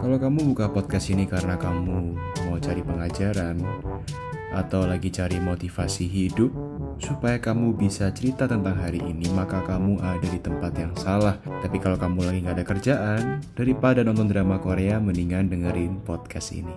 Kalau kamu buka podcast ini karena kamu mau cari pengajaran atau lagi cari motivasi hidup supaya kamu bisa cerita tentang hari ini, maka kamu ada di tempat yang salah. Tapi kalau kamu lagi nggak ada kerjaan, daripada nonton drama Korea, mendingan dengerin podcast ini.